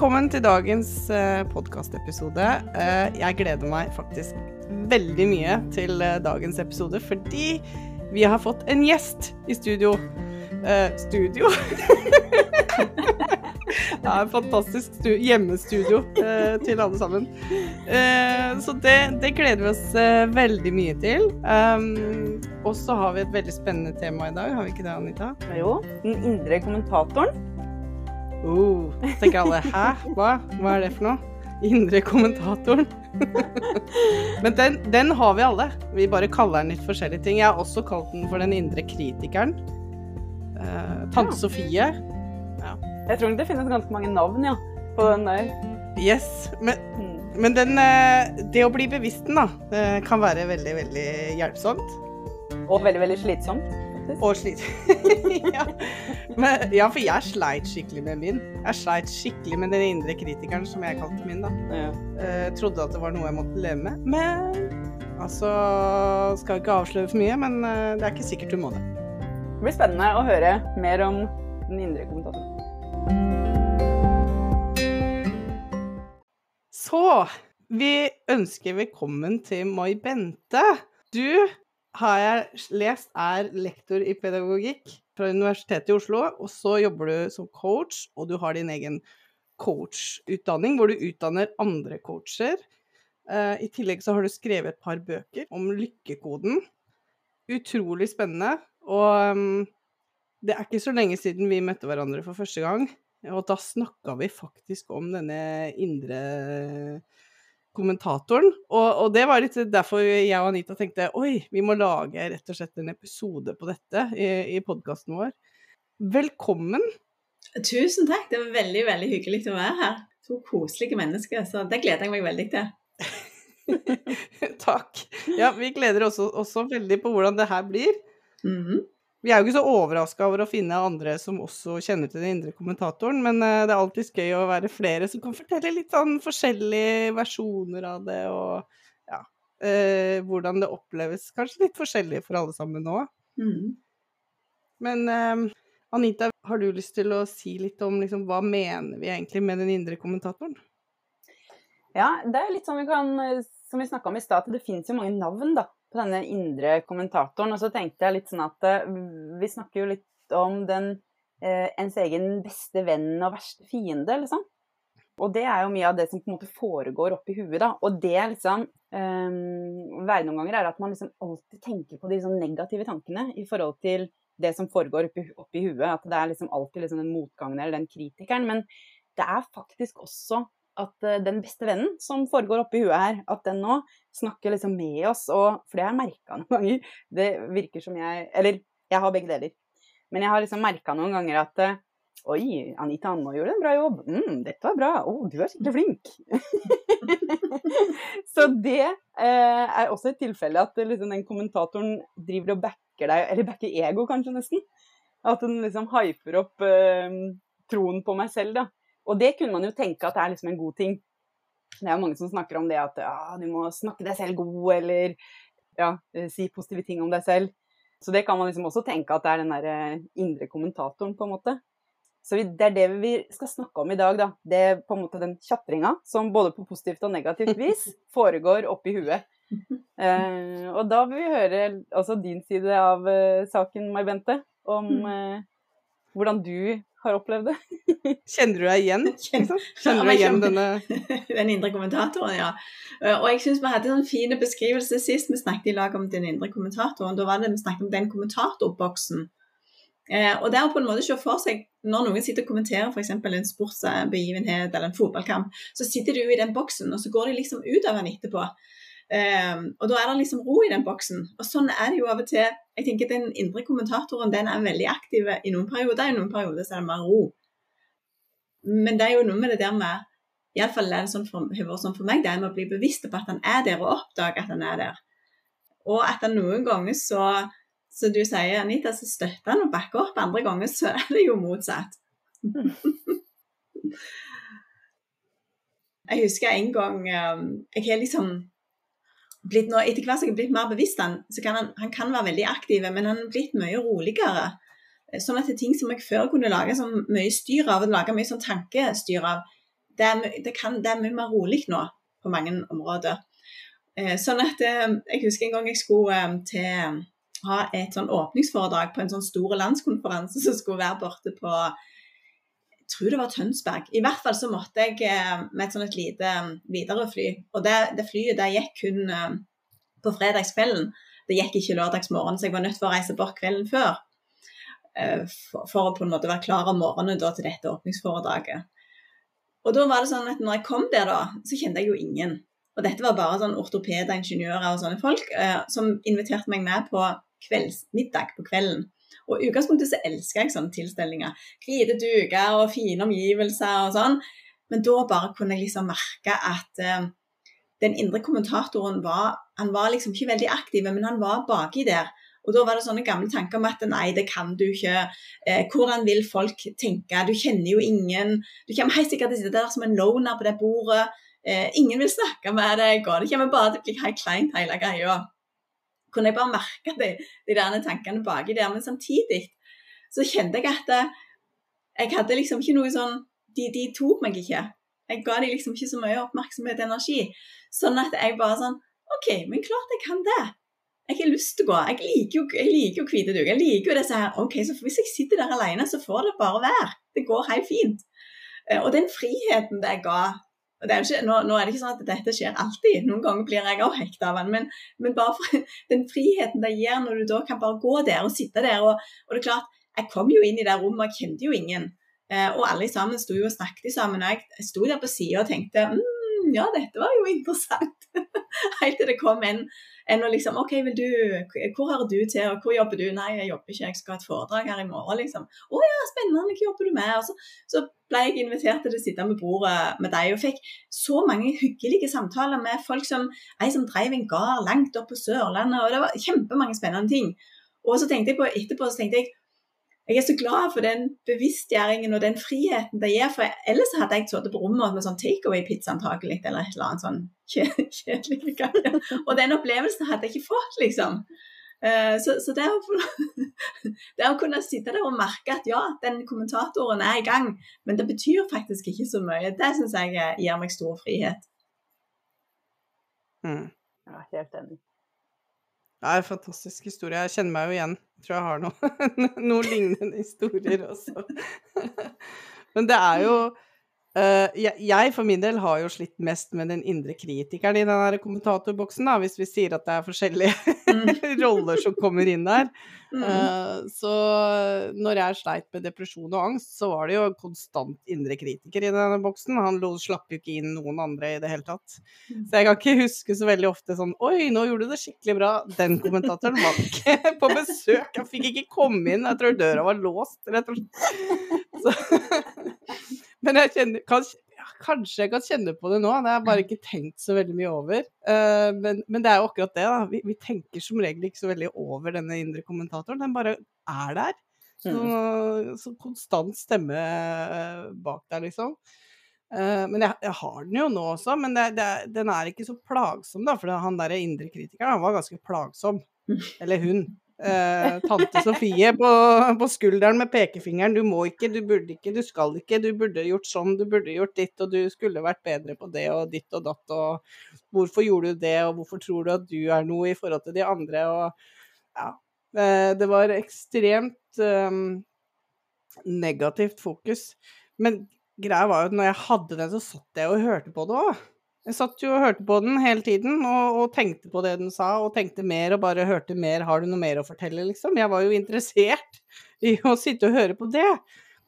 Velkommen til dagens uh, podkastepisode. Uh, jeg gleder meg faktisk veldig mye til uh, dagens episode fordi vi har fått en gjest i studio. Uh, studio? det er en fantastisk hjemmestudio til alle sammen. så det, det, gleder vi oss veldig mye til. Um, og så har vi et veldig spennende tema i dag, har vi ikke det, Anita? Jo. Den indre kommentatoren. Uh, tenker alle Hæ? Hva? Hva er det for noe? Indre kommentatoren. Men den, den, har vi alle. Vi bare kaller den litt forskjellige ting. Jeg har også kalt den for den indre kritikeren. Uh, Tante ja. Sofie. Ja. Jeg tror det finnes ganske mange navn, ja, på den der. Yes. Men, mm. men den, uh, det å bli bevisst den, da, kan være veldig, veldig hjelpsomt. Og veldig, veldig slitsomt. Og sliter. ja. Men, ja. for jeg sleit skikkelig med min. Jeg sleit skikkelig med den indre kritikeren, som jeg kalte min. da. Ja. Uh, trodde at det var noe jeg måtte leve med. Men altså Skal ikke avsløre for mye, men uh, det er ikke sikkert du må det. Det blir spennende å høre mer om den indre kommentatoren. Så vi ønsker velkommen til Mai Bente. Du har jeg lest, er lektor i pedagogikk fra Universitetet i Oslo. Og så jobber du som coach, og du har din egen coachutdanning, hvor du utdanner andre coacher. Uh, I tillegg så har du skrevet et par bøker om lykkekoden. Utrolig spennende. Og um, det er ikke så lenge siden vi møtte hverandre for første gang. Og da snakka vi faktisk om denne indre kommentatoren. Og, og, det var litt derfor jeg og Anita tenkte oi, vi må lage rett og slett en episode på dette i, i podkasten vår. Velkommen. Tusen takk. Det var veldig, veldig hyggelig å være her. To koselige mennesker, så det gleder jeg meg veldig til. takk. Ja, vi gleder oss også, også, veldig på hvordan det her blir. Mm -hmm. Vi er jo ikke så overraska over å finne andre som også kjenner til den indre kommentatoren, men uh, det er alltid gøy å være flere som kan fortelle litt sånn forskjellige versjoner av det, og ja eh, Hvordan det oppleves kanskje litt forskjellig for alle sammen nå. Mm. Men eh, Anita, har du lyst til å si litt om liksom, hva mener vi egentlig med den indre kommentatoren? Ja, det er litt sånn vi kan, som vi snakka om i stad, det finnes jo mange navn, da på denne indre kommentatoren. Og så tenkte jeg litt sånn at uh, vi snakker jo litt om den uh, ens egen beste venn og verste fiende, liksom. Og det er jo mye av det som på en måte foregår oppi huet, da. Og det liksom um, Være noen ganger er at man liksom alltid tenker på de sånn negative tankene i forhold til det som foregår oppi, oppi huet. At det er liksom alltid liksom den motgangen eller den kritikeren. Men det er faktisk også at uh, den beste vennen som foregår oppi huet her, at den nå snakker liksom med oss. Og, for det har jeg merka noen ganger. Det virker som jeg Eller jeg har begge deler. Men jeg har liksom merka noen ganger at uh, Oi, Anita, nå gjorde en bra jobb. Mm, dette var bra. Å, oh, du er skikkelig flink. så det eh, er også et tilfelle at liksom, den kommentatoren driver og backer deg, eller backer ego kanskje nesten. At den liksom hyper opp troen på meg selv, da. Og det kunne man jo tenke at det er liksom en god ting. Det er jo mange som snakker om det at ja, du må snakke deg selv god, eller ja, eh, si positive ting om deg selv. Så det kan man liksom også tenke at det er den der eh, indre kommentatoren, på en måte. Så det er det vi skal snakke om i dag, da. Det er på en måte den tjatringa som både på positivt og negativt vis foregår oppi huet. Eh, og da vil vi høre også din side av uh, saken, Mai Bente, om uh, hvordan du har opplevd det. Kjenner du deg igjen? Liksom? Kjenner du deg igjen denne Den indre kommentatoren, ja. Eh, og jeg syns vi hadde en fin beskrivelse sist vi snakket i lag om den indre kommentatoren. Da var det vi snakket om den kommentatorboksen. Eh, og det å på en måte se for seg når noen sitter og kommenterer f.eks. en sportsbegivenhet eller en fotballkamp, så sitter du i den boksen, og så går de liksom ut av den etterpå. Um, og da er det liksom ro i den boksen. Og sånn er det jo av og til. Jeg tenker Den indre kommentatoren den er veldig aktiv i noen perioder, i noen perioder så er det mer ro. Men det er jo noe med det der med Iallfall er det sånn for, sånn for meg, det er med å bli bevisst på at han er der, og oppdage at han er der. Og at han noen ganger så som du sier, Anita, så støtter han og bakker opp. Andre ganger så er det jo motsatt. jeg husker en gang um, Jeg har liksom blitt nå, Etter hvert som jeg har blitt mer bevisst han, så kan han, han kan være veldig aktiv, men han har blitt mye roligere. Sånn at det er ting som jeg før kunne lage så mye styr av, og lage mye sånn tankestyr av, det er, det kan, det er mye mer rolig nå på mange områder. Eh, sånn at eh, Jeg husker en gang jeg skulle eh, til ha et sånn åpningsforedrag på en sånn stor landskonferanse som skulle være borte på tror det var Tønsberg. I hvert fall så måtte jeg med et sånn et lite Widerøe-fly. Og det, det, flyet det gikk kun på fredagskvelden. Det gikk ikke lørdagsmorgen, så jeg var nødt til å reise bort kvelden før. For, for å på en måte være klar om morgenen da, til dette åpningsforedraget. Og da var det sånn at når jeg kom der, da, så kjente jeg jo ingen. Og dette var bare sånn ortopeder, ingeniører og sånne folk eh, som inviterte meg med på kveldsmiddag på kvelden. Og i utgangspunktet så elsker jeg sånne tilstelninger. Hvite duker og fine omgivelser og sånn. Men da bare kunne jeg liksom merke at eh, den indre kommentatoren var Han var liksom ikke veldig aktiv, men han var baki der. Og da var det sånne gamle tanker om at nei, det kan du ikke. Eh, hvordan vil folk tenke? Du kjenner jo ingen. Du kommer helt sikkert til å sitte der som en loner på det bordet. Eh, ingen vil snakke med deg, og det kommer bare til å bli helt kleint hele greia. Kunne jeg bare merke de, de der tankene baki der. Men samtidig så kjente jeg at eh, jeg hadde liksom ikke noe sånn De, de tok meg ikke. Jeg ga dem liksom ikke så mye oppmerksomhet og energi. Sånn at jeg bare sånn OK, men klart jeg kan det. Jeg har lyst til å gå. Jeg liker jo, jeg liker jo hvite duker. Jeg liker jo disse her. OK, så hvis jeg sitter der alene, så får det bare være. Det går helt fint. Eh, og den friheten det ga er ikke, nå, nå, er det ikke sånn at dette skjer alltid, noen ganger blir jeg også hekta av den, men, men, bare for den friheten det gir når du da kan bare gå der og sitte der. Og, og det er klart, jeg kom jo inn i det rommet, og jeg kjente jo ingen. Eh, og alle sammen sto jo og snakket sammen. Og jeg sto der på sida og tenkte mm, ja, dette var jo interessant. Helt til det kom en, en og liksom OK, vil du, hvor hører du til, og hvor jobber du? Nei, jeg jobber ikke, jeg skal ha et foredrag her i morgen, liksom. Å ja, spennende, hva jobber du med? Og så, så ble jeg invitert til å sitte med bordet med deg, og fikk så mange hyggelige samtaler med folk som ei som drev en gard langt opp på Sørlandet, og det var kjempemange spennende ting. Og så tenkte jeg på etterpå, så tenkte jeg jeg er så glad for den bevisstgjøringen og den friheten det gir. For ellers hadde jeg sittet på rommet med sånn takeaway-pizza antakelig, eller et eller annet sånn kjedelig greie. Og den opplevelsen hadde jeg ikke fått, liksom. Eh, så, så det, å, det, å, kunne sitte der og merke at ja, den kommentatoren er i gang, men det betyr faktisk ikke så mye, det syns jeg gir meg stor frihet. Mm. Ja, helt enig. Det er en fantastisk historie. Jeg kjenner meg jo igjen. Jeg tror jeg har noe, noen lignende historier også. Men det er jo uh, jeg, jeg, for min del har jo slitt mest med den indre kritikeren i den kommentatorboksen, da, hvis vi sier at det er forskjellige mm. roller som kommer inn der. Uh, så når jeg sleit med depresjon og angst, så var det jo konstant indre kritiker i denne boksen. Han slapp jo ikke inn noen andre i det hele tatt. Mm. Så jeg kan ikke huske så veldig ofte sånn Oi, nå gjorde du det skikkelig bra. Den kommentatoren var ikke på besøk. Han fikk ikke komme inn. Jeg tror døra var låst, rett og slett. Så. Men jeg kjenner, kanskje, Kanskje jeg kan kjenne på det nå, det har jeg bare ikke tenkt så veldig mye over. Uh, men, men, det er jo akkurat det, da. Vi, vi, tenker som regel ikke så veldig over denne indre kommentatoren. Den bare er der. Så, mm. så konstant stemme uh, bak der, liksom. Uh, men jeg, jeg, har den jo nå også, men det, det, den er ikke så plagsom, da. For han der indre kritikeren, han var ganske plagsom. Eller hun eh, tante Sofie på, på, skulderen med pekefingeren. Du må ikke, du burde ikke, du skal ikke, du burde gjort sånn, du burde gjort ditt, og du skulle vært bedre på det og ditt og datt, og hvorfor gjorde du det, og hvorfor tror du at du er noe i forhold til de andre, og ja. Eh, det var ekstremt eh, negativt fokus. Men greia var jo at når jeg hadde den, så satt jeg og hørte på det òg. Jeg satt jo og hørte på den hele tiden og, og, tenkte på det den sa, og tenkte mer og bare hørte mer. Har du noe mer å fortelle, liksom? Jeg var jo interessert i å sitte og høre på det,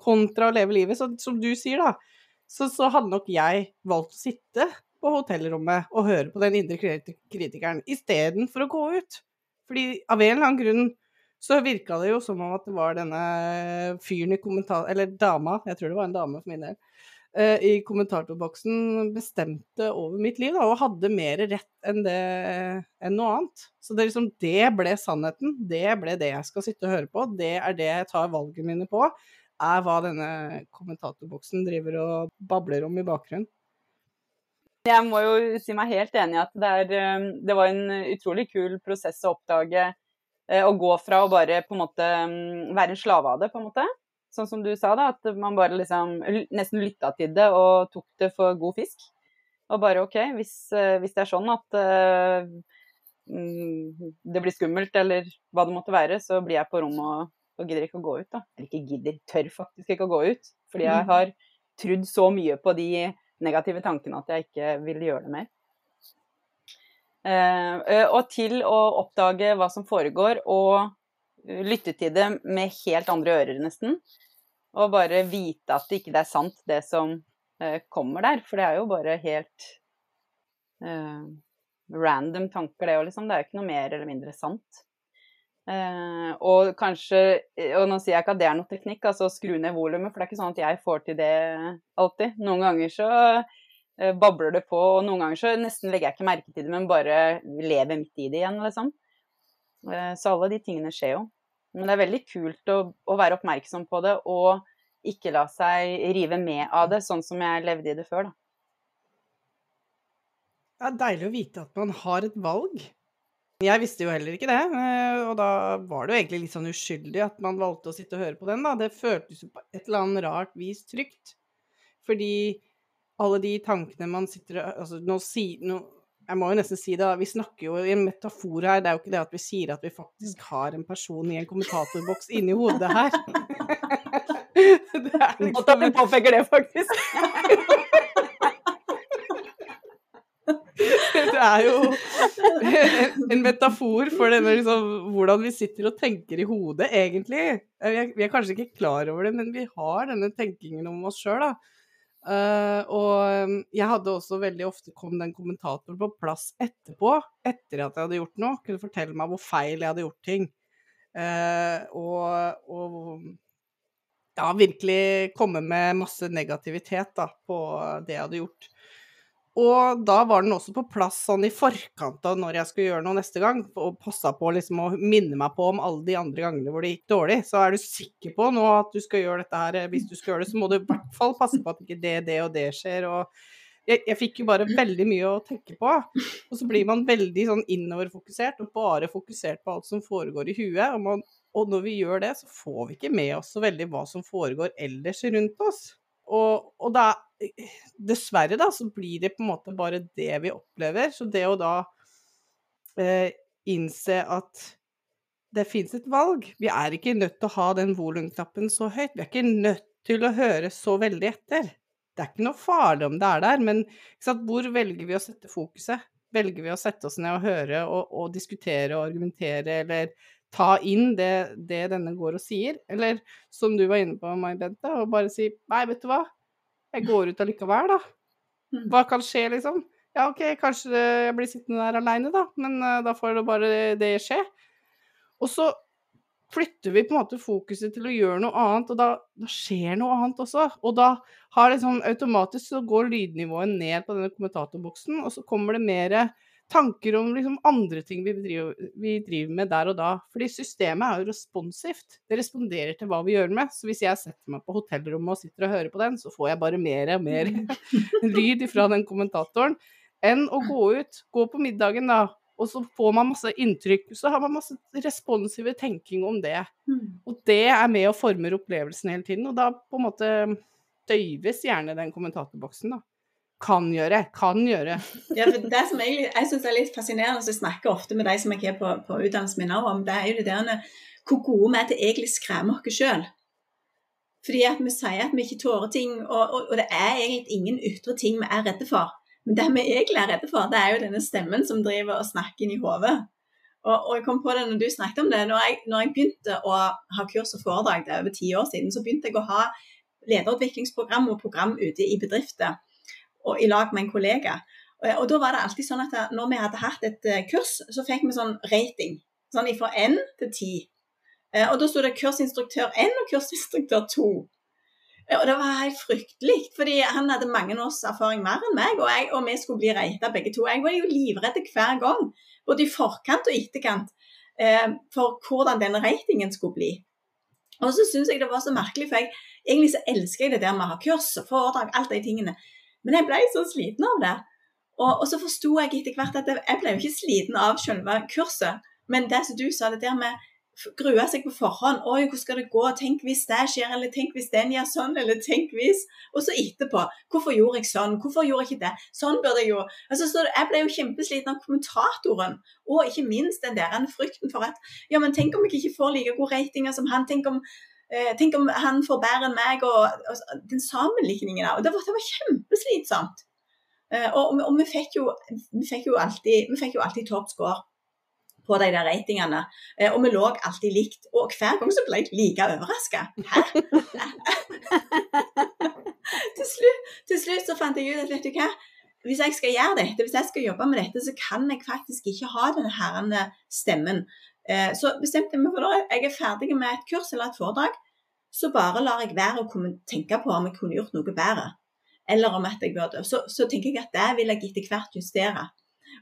kontra å leve livet. Så som du sier, da, så, så hadde nok jeg valgt å sitte på hotellrommet og høre på den indre kritikeren istedenfor å gå ut. Fordi av en eller annen grunn så virka det jo som om at det var denne fyren i kommentar... Eller dama, jeg tror det var en dame for min del i kommentatorboksen bestemte over mitt liv, da, og hadde mer rett enn, det, enn noe annet. Så det, liksom, det ble sannheten. Det ble det jeg skal sitte og høre på. Det er det jeg tar valgene mine på. Er hva denne kommentatorboksen driver og babler om i bakgrunnen. Jeg må jo si meg helt enig i at det, er, eh, det var en utrolig kul prosess å oppdage. Eh, å gå fra å bare på en måte mm, være en slave av det, på en måte, sånn som du sa, da, at man bare liksom nesten lytta til det og tok det for god fisk. Og bare OK, hvis, eh, hvis det er sånn at uh, det blir skummelt, eller hva det måtte være, så blir jeg på rommet og, og gidder ikke å gå ut, da. Eller ikke gidder, tør faktisk ikke å gå ut. Fordi jeg mm. har trudd så mye på de negative tankene at jeg ikke vil gjøre det mer. Uh, og til å oppdage hva som foregår, og lytte til det med helt andre ører, nesten. Og bare vite at det ikke er sant, det som uh, kommer der. For det er jo bare helt uh, random tanker, det òg, liksom. Det er jo ikke noe mer eller mindre sant. Uh, og kanskje Og nå sier jeg ikke at det er noe teknikk, altså skru ned volumet, for det er ikke sånn at jeg får til det alltid. Noen ganger så babler det på, og noen ganger så nesten legger jeg ikke merke til det, men bare lever midt i det igjen, liksom. Uh, så alle de tingene skjer jo. Men det er veldig kult å, å, være oppmerksom på det, og ikke la seg rive med av det, sånn som jeg levde i det før, da. Det er deilig å vite at man har et valg. Jeg visste jo heller ikke det, eh, og da var det jo egentlig litt sånn uskyldig at man valgte å sitte og høre på den, da. Det føltes jo på et eller annet rart vis trygt. Fordi alle de tankene man sitter og Altså, nå no, Jeg må jo nesten si det, vi snakker jo i en metafor her. Det er jo ikke det at vi sier at vi faktisk har en person i en kommentatorboks inni hodet her. det er liksom at du påpeker det, faktisk. det er jo en metafor for denne, liksom, hvordan vi sitter og tenker i hodet, egentlig. Vi er, vi er, kanskje ikke klar over det, men vi har denne tenkingen om oss sjøl, da. Uh, og um, jeg hadde også veldig ofte kom den kommentatoren på plass etterpå, etter at jeg hadde gjort noe, kunne fortelle meg hvor feil jeg hadde gjort ting. Uh, og, og ja, virkelig komme med masse negativitet da, på det jeg hadde gjort. Og da var den også på plass sånn i forkant av når jeg skulle gjøre noe neste gang, og passa på liksom å minne meg på om alle de andre gangene hvor det gikk dårlig. Så er du sikker på nå at du skal gjøre dette her, hvis du skal gjøre det, så må du i hvert fall passe på at ikke det, det og det skjer. og jeg, jeg, fikk jo bare veldig mye å tenke på. Og så blir man veldig sånn innoverfokusert og bare fokusert på alt som foregår i huet. Og, man, og når vi gjør det, så får vi ikke med oss så veldig hva som foregår ellers rundt oss. Og, og da, dessverre, da, så blir det på en måte bare det vi opplever. Så det å da eh, innse at det fins et valg Vi er ikke nødt til å ha den volumknappen så høyt. Vi er ikke nødt til å høre så veldig etter. Det er ikke noe farlig om det er der, men hvor velger vi å sette fokuset? Velger vi å sette oss ned og høre og, og diskutere og argumentere, eller ta inn det, det, denne går og sier. Eller som du var inne på, Mai Bente, og bare si nei, vet du hva, jeg går ut allikevel, da. Mm. Hva kan skje, liksom? Ja, OK, kanskje jeg blir sittende der aleine, da, men uh, da får det bare det skje. Og så flytter vi på en måte fokuset til å gjøre noe annet, og da, da skjer noe annet også. Og da har liksom automatisk så går lydnivået ned på denne kommentatorboksen, og så kommer det mer tanker om liksom andre ting vi driver, vi driver, med der og da. Fordi systemet er jo responsivt. Det responderer til hva vi gjør med. Så hvis jeg setter meg på hotellrommet og sitter og hører på den, så får jeg bare mer og mer lyd fra den kommentatoren enn å gå ut, gå på middagen da, og så får man masse inntrykk. Så har man masse responsive tenking om det. Mm. Og det er med og former opplevelsen hele tiden. Og da på en måte døyves gjerne den kommentatorboksen, da kan gjøre. Kan gjøre. ja, for det som egentlig, jeg syns er litt fascinerende, så jeg snakker ofte med de som jeg er på, på utdannelsen min om, det er jo det der hvor gode vi er til egentlig skremme oss sjøl. Fordi at vi sier at vi ikke tåler ting, og, og, og, det er egentlig ingen ytre ting vi er redde for. Men det vi egentlig er redde for, det er jo denne stemmen som driver og snakker inn i hodet. Og, og, jeg kom på det når du snakket om det. Når jeg, når jeg begynte å ha kurs og foredrag, det er over ti år siden, så begynte jeg å ha lederutviklingsprogram og program ute i bedrifter og i lag med en kollega. Og, og, da var det alltid sånn at når vi hadde hatt et uh, kurs, så fikk vi sånn rating. Sånn fra N til 10. Uh, og da sto det kursinstruktør 1 og kursinstruktør 2. Uh, eh, og det var helt fryktelig, fordi han hadde mange års erfaring mer enn meg, og, jeg, og vi skulle bli reita begge to. Jeg var jo livredd hver gang, både i forkant og etterkant, for hvordan denne ratingen skulle bli. Og så syns jeg det var så merkelig, for jeg, egentlig så elsker jeg det der med å ha kurs og foredrag, alt de tingene. Men jeg ble så sliten av det. Og, og så forsto jeg etter hvert at jeg ble jo ikke sliten av selve kurset, men det som du sa, det der med grue seg på forhånd. 'Oi, hvordan skal det gå? Tenk hvis det skjer', eller 'tenk hvis den gjør sånn', eller 'tenk hvis'. Og så etterpå 'Hvorfor gjorde jeg sånn? Hvorfor gjorde jeg ikke det? Sånn burde jeg jo altså, så Jeg ble jo kjempesliten av kommentatoren, og ikke minst den der frykten for at Ja, men tenk om jeg ikke får like gode ratinger som han. Tenk om, tenk om han får bedre enn meg, og, og den sammenlikningen. Og det var, det var kjempeslitsomt. Eh, og, og, vi fikk jo, vi fikk jo alltid, vi fikk jo alltid topp score på de der ratingene. Eh, og vi lå alltid likt. Og hver gang så ble jeg like overraska. Hæ? til, slutt, til, slutt, så fant jeg ut at vet du hva, hvis jeg skal gjøre dette, hvis jeg skal jobbe med dette, så kan jeg faktisk ikke ha denne herrende stemmen. Eh, så bestemte jeg meg for da jeg er ferdig med et kurs eller et foredrag, så bare lar jeg være å tenke på om jeg kunne gjort noe bedre. Eller om at jeg burde. Så, så tenker jeg at det vil jeg etter hvert justere.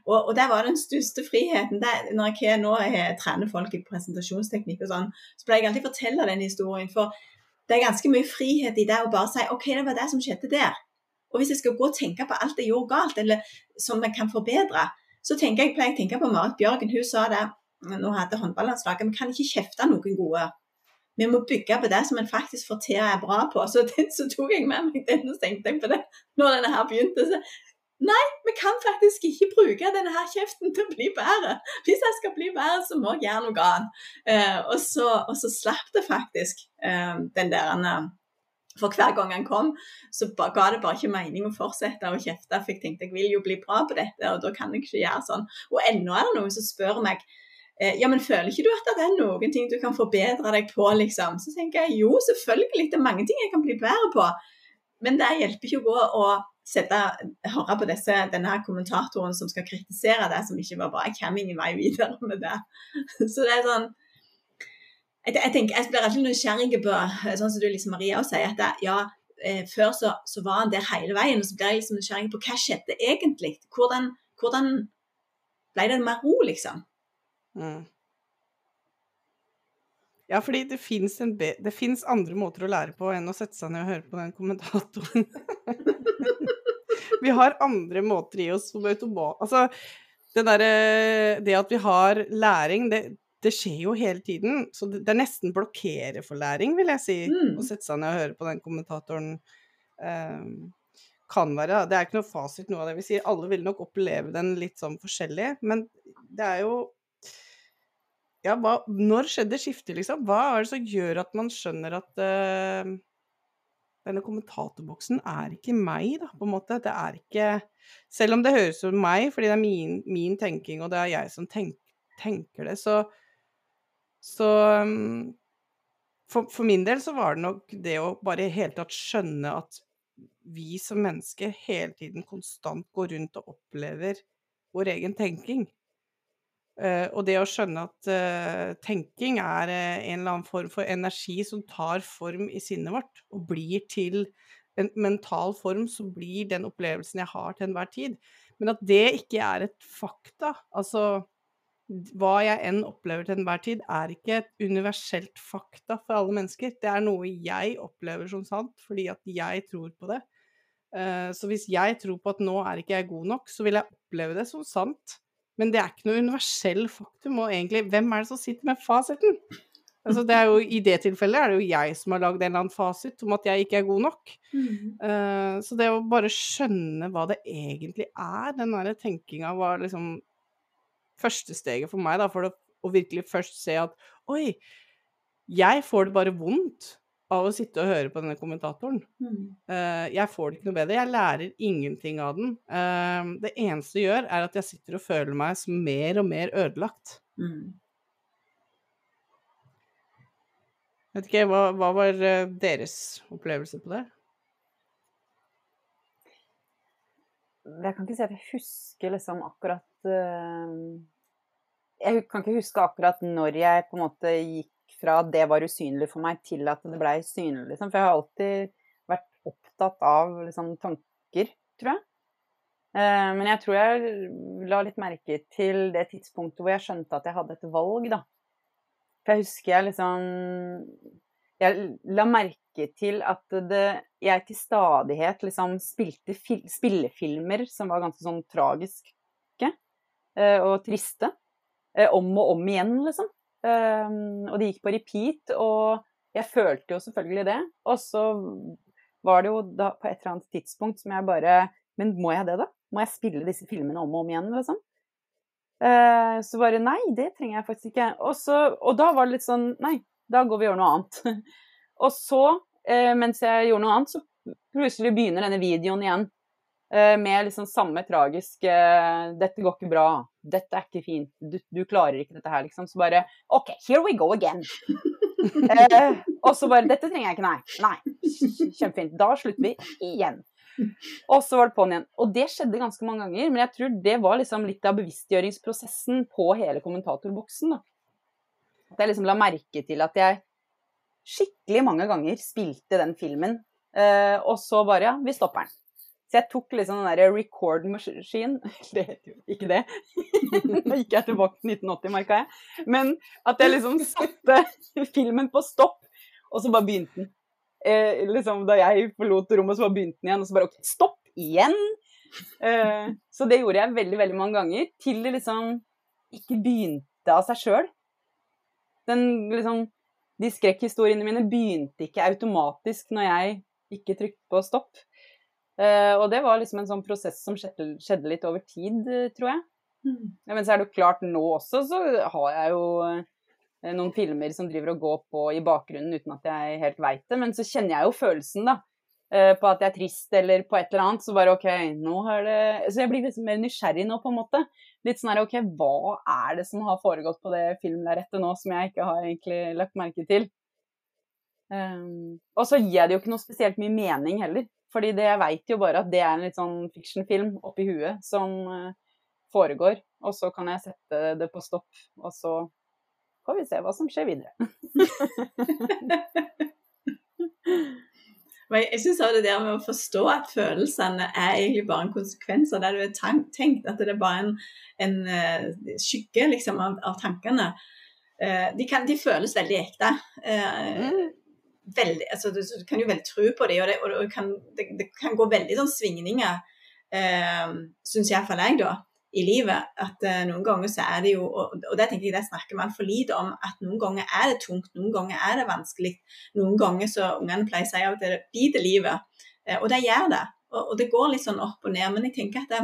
Og, og det var den største friheten. Det, når jeg nå jeg trener folk i presentasjonsteknikk og sånn, så pleier jeg alltid å fortelle den historien. For det er ganske mye frihet i det å bare si OK, det var det som skjedde der. Og hvis jeg skal gå og tenke på alt jeg gjorde galt, eller som jeg kan forbedre, så tenker jeg, pleier jeg å tenke på Marit Bjørgen. Hun sa det nå hadde håndballandslaget, vi kan ikke kjefte noen gode. Vi må bygge på det som en faktisk får til og er bra på. Så, den, så tok jeg med meg den og tenkte jeg på det når denne her begynte. Så Nei, vi kan faktisk ikke bruke denne her kjeften til å bli bedre. Hvis jeg skal bli bedre, så må jeg gjøre noe annet. Eh, og, så, og, så, slapp det faktisk eh, den der eh, For hver gang han kom, så ba, ga det bare ikke mening å fortsette å kjefte. For jeg tenkte jeg vil jo bli bra på dette, og da kan jeg ikke gjøre sånn. Og ennå er det noen som spør meg ja, men føler ikke du at det er noen ting du kan forbedre deg på, liksom? Så tenker jeg jo, selvfølgelig. Det er mange ting jeg kan bli bedre på. Men det hjelper ikke å gå og sette, høre på disse, denne kommentatoren som skal kritisere det som ikke var bra. Jeg kommer ingen vei videre med det. Så det er sånn Jeg, jeg, tenker, jeg blir alltid nysgjerrig på sånn som du liksom Maria også sier, at det, ja, eh, før så, så, var han der hele veien, og så blir jeg liksom nysgjerrig på hva skjedde egentlig? Hvordan, hvordan ble det mer ro, liksom? Mm. Ja, fordi det fins andre måter å lære på enn å sette seg ned og høre på den kommentatoren. vi har andre måter i oss som automat... Altså, det derre Det at vi har læring, det, det, skjer jo hele tiden. Så det, det er nesten blokkere for læring, vil jeg si, mm. å sette seg ned og høre på den kommentatoren. Um, kan være. Det er ikke noe fasit, noe av det vi sier. Alle vil nok oppleve den litt sånn forskjellig, men det er jo Ja, hva, når skjedde skiftet, liksom? Hva er det som gjør at man skjønner at uh, denne kommentatorboksen er ikke meg, da, på en måte. Det er ikke Selv om det høres ut som meg, fordi det er min, min, tenking, og det er jeg som tenk, tenker det, så Så um, for, for, min del så var det nok det å bare i hele tatt skjønne at vi som mennesker hele tiden konstant går rundt og opplever vår egen tenking. Uh, og det å skjønne at uh, tenking er uh, en eller annen form for energi som tar form i sinnet vårt, og blir til en mental form som blir den opplevelsen jeg har til enhver tid. Men at det ikke er et fakta, altså hva jeg enn opplever til enhver tid, er ikke et universelt fakta for alle mennesker. Det er noe jeg opplever som sant, fordi at jeg tror på det. så hvis jeg tror på at nå er ikke jeg god nok, så vil jeg oppleve det som sant. Men det er ikke noe universell faktum. Og egentlig, hvem er det som sitter med fasiten? Altså, det jo, I det tilfellet er det jo jeg som har lagd en eller annen fasit om at jeg ikke er god nok. Mm. Uh, så det å bare skjønne hva det egentlig er, den derre tenkinga var liksom første steget for meg, da, for å, å virkelig først se at oi, jeg får det bare vondt av å sitte og høre på denne kommentatoren. Mm. Uh, jeg får det ikke noe bedre. Jeg lærer ingenting av den. Uh, det eneste jeg gjør, er at jeg sitter og føler meg som mer og mer ødelagt. Mm. Vet ikke, hva, hva var uh, deres opplevelse på det? Jeg kan ikke si at jeg husker liksom akkurat Jeg kan ikke huske akkurat når jeg på en måte gikk fra at det var usynlig for meg, til at det blei synlig, liksom. For jeg har alltid vært opptatt av liksom, tanker, tror jeg. Eh, men jeg tror jeg la litt merke til det tidspunktet hvor jeg skjønte at jeg hadde et valg, da. For jeg husker jeg liksom Jeg la merke til at det, jeg til stadighet liksom spilte fil, spillefilmer som var ganske sånn tragiske eh, og triste. Eh, om og om igjen, liksom. Um, og det gikk på repeat, og jeg følte jo selvfølgelig det. Og så var det jo da på et eller annet tidspunkt som jeg bare Men må jeg det, da? Må jeg spille disse filmene om og om igjen, liksom? Uh, så bare Nei, det trenger jeg faktisk ikke. Og, så, og da var det litt sånn Nei, da går vi og gjør noe annet. og så, uh, mens jeg gjorde noe annet, så plutselig begynner denne videoen igjen. Uh, med liksom samme tragiske 'Dette går ikke bra. Dette er ikke fint. Du, du, klarer ikke dette her', liksom. Så bare OK, here we go again. og så bare 'Dette trenger jeg ikke, nei'. Nei. Kjempefint. Da slutter vi igjen. Og så var det på'n igjen. Og det skjedde ganske mange ganger, men jeg tror det var liksom litt av bevisstgjøringsprosessen på hele kommentatorboksen. da. At jeg liksom la merke til at jeg skikkelig mange ganger spilte den filmen, eh, og så bare Ja, vi stopper den. Så jeg tok liksom den derre record machine ikke det. Nå gikk jeg tilbake til 1980, merka jeg. Men at jeg liksom satte filmen på stopp, og så bare begynte den eh, liksom, Da jeg forlot rommet, så bare begynte den igjen, og så bare OK, stopp igjen! Eh, så det gjorde jeg veldig, veldig mange ganger, til det liksom ikke begynte av seg sjøl. Den liksom De skrekkhistoriene mine begynte ikke automatisk når jeg ikke trykket på stopp. Eh, og det var liksom en sånn prosess som skjedde, litt over tid, tror jeg. Mm. Ja, men så er det jo klart nå også, så har jeg jo Eh, noen filmer som driver og går på i bakgrunnen uten at jeg helt veit det. Men så kjenner jeg jo følelsen, da. Eh, på at jeg er trist eller på et eller annet. Så bare OK, nå har det Så jeg blir liksom mer nysgjerrig nå, på en måte. Litt sånn her OK, hva er det som har foregått på det filmlerretet nå som jeg ikke har egentlig lagt merke til? Um, og så gir jeg det jo ikke noe spesielt mye mening heller. Fordi det, jeg veit jo bare at det er en litt sånn fiction-film oppi huet som uh, foregår. Og så kan jeg sette det på stopp, og så får vi se hva som skjer videre. Men jeg syns det der med å forstå at følelsene er egentlig bare en konsekvens av det du har tenkt, at det er bare en, en uh, skygge liksom, av, av tankene. Uh, de, kan, de, føles veldig ekte. Mm. Veldig, altså, du, kan jo veldig tro på dem, og, det, og det, kan, det, det, kan, gå veldig sånn svingninger, eh, syns iallfall jeg, da i livet. At eh, noen ganger så er det jo, og, og det tenker jeg det snakker man for lite om, at noen ganger er det tungt, noen ganger er det vanskelig. Noen ganger så ungene pleier å si at det biter livet, Eh, og det gjør det. Og, og, det går litt sånn opp og ned. Men jeg tenker at det,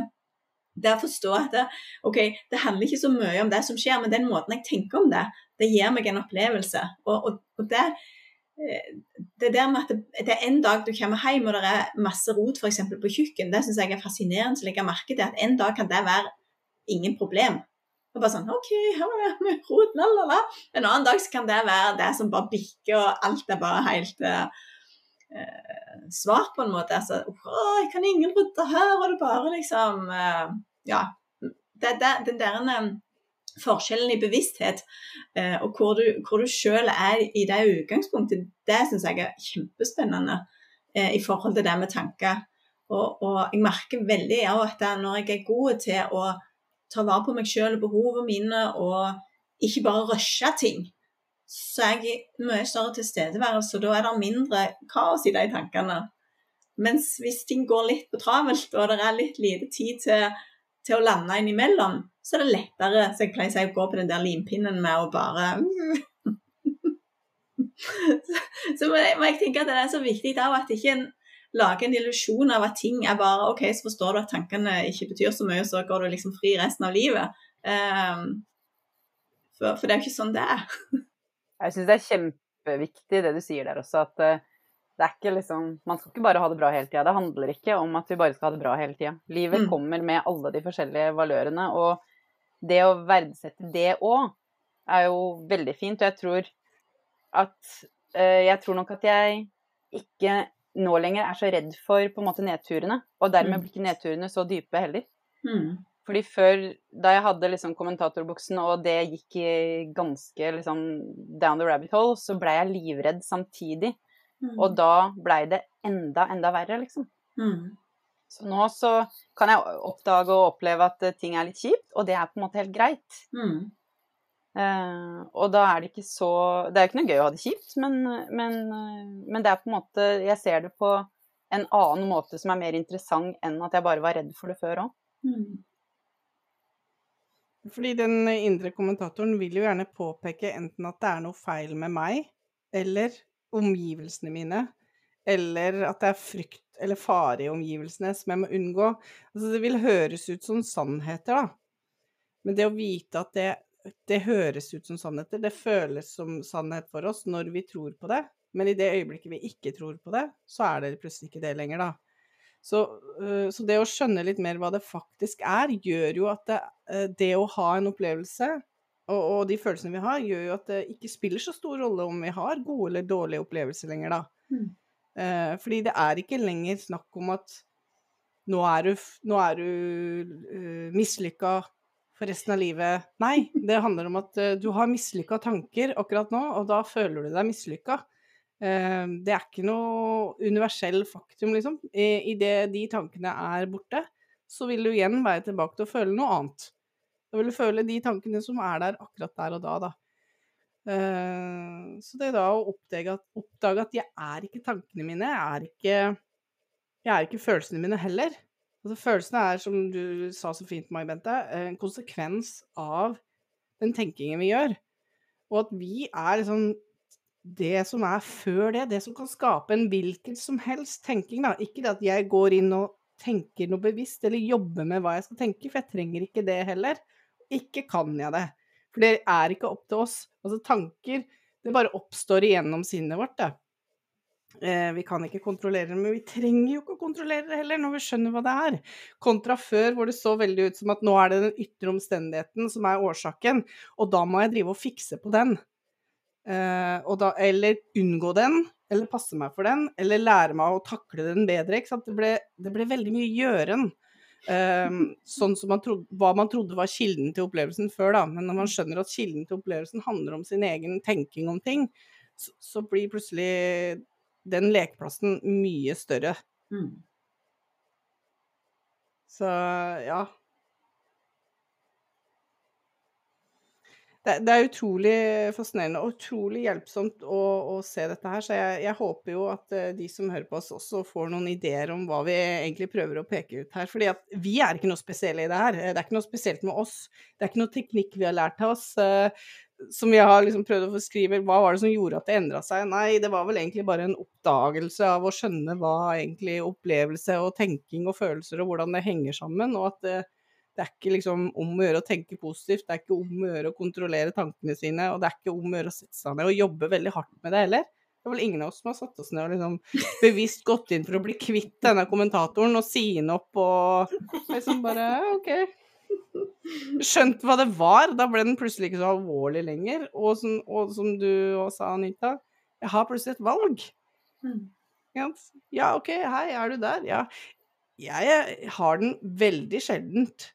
det å forstå at det, ok, det handler ikke så mye om det som skjer, men den måten jeg tenker om det, det gir meg en opplevelse. Og, og, og det eh, det der med at det, er en dag du kommer hjem og det er masse rot f.eks. på kjøkken, det syns jeg er fascinerende å legge merke til. At en dag kan det være ingen problem. Og bare sånn OK, her var det rot, la, la, la. En annen dag kan det være det som bare bikker, og alt er bare helt uh, svart på en måte. Altså, å, jeg kan ingen rydde her, og det bare liksom uh, Ja. Det, det, den der forskjellen i bevissthet, eh, og hvor du, hvor du sjøl er i det utgangspunktet, det syns jeg er kjempespennende i forhold til det med tanker. Og, og jeg merker veldig ja, at når jeg er god til å ta vare på meg sjøl og behovene mine, og ikke bare rushe ting, så er jeg mye større tilstedeværelse, og da er det mindre kaos i de tankene. Mens hvis ting går litt på travelt, og det er litt lite tid til, til å lande innimellom, så er det lettere så jeg pleier å si, å gå på den der limpinnen med å bare så, må jeg, må jeg tenke at det er så viktig da, at ikke en lage en illusjon av at ting er bare OK, så forstår du at tankene ikke betyr så mye, så går du liksom fri resten av livet. Um, for, for, det er jo ikke sånn det er. Jeg syns det er kjempeviktig det du sier der også, at uh, det er ikke liksom Man skal ikke bare ha det bra hele tida. Det handler ikke om at vi bare skal ha det bra hele tida. Livet mm. kommer med alle de forskjellige valørene, og det å verdsette det òg er jo veldig fint. Og jeg tror at uh, Jeg tror nok at jeg ikke nå lenger er så redd for på en måte nedturene. Og dermed mm. blir ikke nedturene så dype heller. Mm. Fordi før, da jeg hadde liksom kommentatorbuksen og det gikk ganske liksom down the rabbit hole, så blei jeg livredd samtidig. Mm. Og da blei det enda, enda verre, liksom. Mm. Så nå så kan jeg oppdage og oppleve at ting er litt kjipt, og det er på en måte helt greit. Mm. Uh, og da er det ikke så Det er jo ikke noe gøy å ha det kjipt, men, men, uh, men, det er på en måte Jeg ser det på en annen måte som er mer interessant enn at jeg bare var redd for det før òg. Mm. Fordi den indre kommentatoren vil jo gjerne påpeke enten at det er noe feil med meg, eller omgivelsene mine, eller at det er frykt eller fare i omgivelsene som jeg må unngå. Altså, det vil høres ut som sannheter, da. Men det å vite at det, det høres ut som sannheter, det føles som sannhet for oss når vi tror på det, men i det øyeblikket vi ikke tror på det, så er det plutselig ikke det lenger, da. Så, øh, så det å skjønne litt mer hva det faktisk er, gjør jo at det, øh, det å ha en opplevelse, og, og, de følelsene vi har, gjør jo at det ikke spiller så stor rolle om vi har gode eller dårlige opplevelser lenger, da. Mm. Eh, fordi det er ikke lenger snakk om at nå er du, nå er du uh, mislykka for resten av livet. Nei, det handler om at uh, du har mislykka tanker akkurat nå, og da føler du deg mislykka. Uh, det er ikke noe universell faktum, liksom. I, i det de tankene er borte, så vil du igjen være tilbake til å føle noe annet. Da vil føle de tankene som er der akkurat der og da, da. Uh, så det da å oppdage at, oppdage at jeg er ikke tankene mine, jeg er ikke, jeg er ikke følelsene mine heller. Altså, følelsene er, som du sa så fint, Mai Bente, en konsekvens av den tenkingen vi gjør. Og at vi er liksom det som er før det, det som kan skape en hvilken som helst tenking, da. Ikke det at jeg går inn og tenker noe bevisst, eller jobber med hva jeg skal tenke, for jeg trenger ikke det heller. Ikke kan jeg det. For det er ikke opp til oss. Altså tanker, det bare oppstår igjennom sinnet vårt, det. Eh, vi kan ikke kontrollere det, men vi trenger jo ikke å kontrollere det heller, når vi skjønner hva det er. Kontra før, hvor det så veldig ut som at nå er det den ytre omstendigheten som er årsaken, og da må jeg drive og fikse på den. Eh, da, eller unngå den, eller passe meg for den, eller lære meg å takle den bedre. Det ble, det, ble, veldig mye gjøren. Um, sånn som man trodde, hva man trodde var kilden til opplevelsen før, da. Men når man skjønner at kilden til opplevelsen handler om sin egen tenking om ting, så, så blir plutselig den lekeplassen mye større. Mm. Så ja. Det, det, er utrolig fascinerende og utrolig hjelpsomt å, å se dette her. Så jeg, jeg, håper jo at eh, de som hører på oss, også får noen ideer om hva vi egentlig prøver å peke ut her. Fordi at vi er ikke noe spesielle i det her. Det er ikke noe spesielt med oss. Det er ikke noe teknikk vi har lært av oss. Uh, som vi har liksom prøvd å forskrive, hva var det som gjorde at det endra seg? Nei, det var vel egentlig bare en oppdagelse av å skjønne hva egentlig opplevelse og tenking og følelser og hvordan det henger sammen, og at det, er ikke liksom om å gjøre å tenke positivt, det er ikke om å gjøre å kontrollere tankene sine, og det er ikke om å gjøre å sette seg ned og jobbe veldig hardt med det heller. Det er vel ingen av oss som har satt oss ned og liksom bevisst gått inn for å bli kvitt denne kommentatoren og si den opp og liksom bare OK. Skjønt hva det var. Da ble den plutselig ikke så alvorlig lenger. Og som, og som du sa, Anita, jeg har plutselig et valg. Mm. Ja, OK, hei, er du der? Ja. Jeg har den veldig sjeldent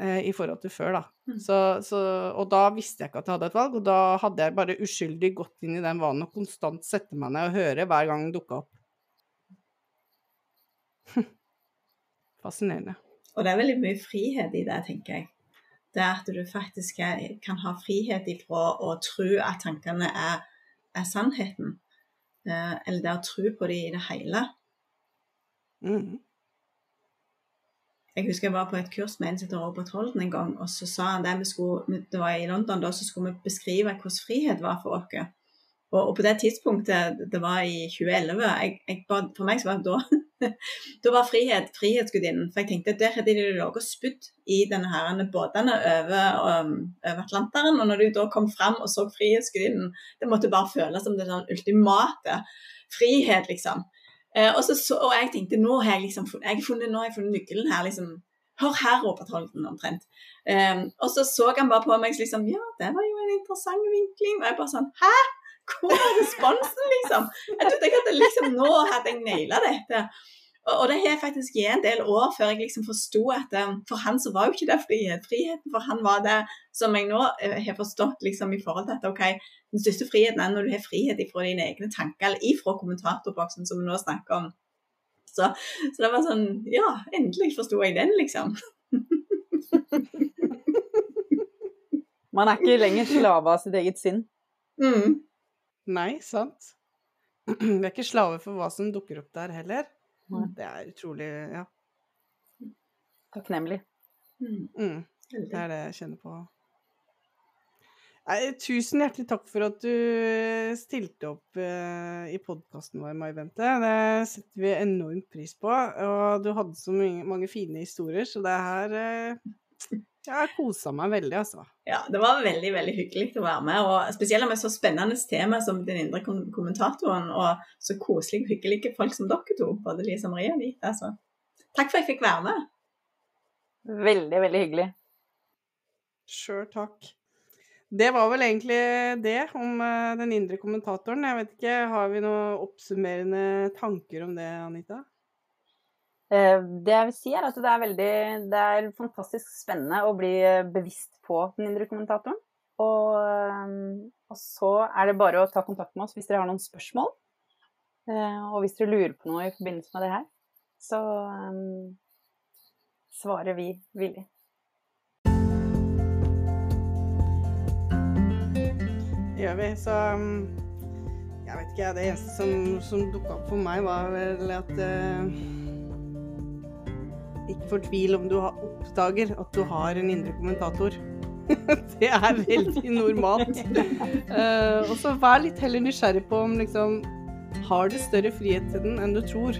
i forhold til før, da. Mm. Så, så, og da visste jeg ikke at jeg hadde et valg, og da hadde jeg bare uskyldig gått inn i den vanen og konstant sette meg ned og høre hver gang den dukka opp. Fascinerende. Og det er veldig mye frihet i det, tenker jeg. Det at du faktisk kan ha frihet ifra å tro at tankene er, er sannheten. Eh, eller det å tro på det i det hele. Mm. Jeg husker jeg var på et kurs med en som heter Robert Holden en gang, og så sa han det vi skulle, det var i London da, så skulle vi beskrive hvordan frihet var for oss. Og, og, på det tidspunktet, det var i 2011, jeg, jeg, for meg så var det da Da var frihet frihetsgudinnen. For jeg tenkte at der hadde de ligget og spydd i denne båtene over, um, over, Atlanteren. Og når du da kom fram og så frihetsgudinnen, det måtte bare føles som det sånn ultimate frihet, liksom. Eh, og, så, så, og, jeg tenkte nå har jeg liksom jeg funnet, nå har jeg funnet nøkkelen her. liksom, Hør her, Robert Holden, omtrent. Um, og så så han bare på meg liksom Ja, det var jo en interessant vinkling. Og jeg bare sånn Hæ? Hvor er responsen, liksom? Jeg trodde ikke at det, liksom Nå hadde jeg naila dette. Og, det har faktisk gitt en del år før jeg liksom forsto at um, for han så var jo ikke det frihet. Friheten for han var det som jeg nå uh, har forstått liksom i forhold til at ok, den største friheten er når du har frihet ifra dine egne tanker, eller ifra kommentatorboksen som vi nå snakker om. Så, så det var sånn Ja, endelig forsto jeg den, liksom. Man er ikke lenger slave av sitt eget sinn. Mm. Nei, sant. Vi er ikke slave for hva som dukker opp der heller. Det er utrolig Ja. Takknemlig. Mm. Det er det jeg kjenner på. Nei, tusen hjertelig takk for at du stilte opp eh, i podkasten vår, Mai Bente. Det setter vi enormt pris på. Og du hadde så mange, mange fine historier, så det her eh, Jeg har kosa meg veldig, altså. Ja, det var veldig veldig hyggelig å være med. og Spesielt med så spennende tema som den indre kommentatoren, og så koselige og hyggelige folk som dere to, både Lisa Marie og Anita. Altså. Takk for at jeg fikk være med. Veldig, veldig hyggelig. Sjøl takk. Det var vel egentlig det om uh, den indre kommentatoren. Jeg vet ikke, Har vi noen oppsummerende tanker om det, Anita? Uh, det jeg vil si, er at det er veldig Det er fantastisk spennende å bli bevisst på den indre kommentatoren. Og, um, og så er det bare å ta kontakt med oss hvis dere har noen spørsmål. Og hvis dere lurer på noe i forbindelse med det her, så um, svarer vi villig. gjør vi. Så um, jeg vet ikke, det eneste som, som dukka opp for meg, var vel at uh, Ikke fortvil om du oppdager at du har en indre kommentator. det er veldig normalt. Uh, og så vær litt heller nysgjerrig på om liksom Har du større frihet til den enn du tror?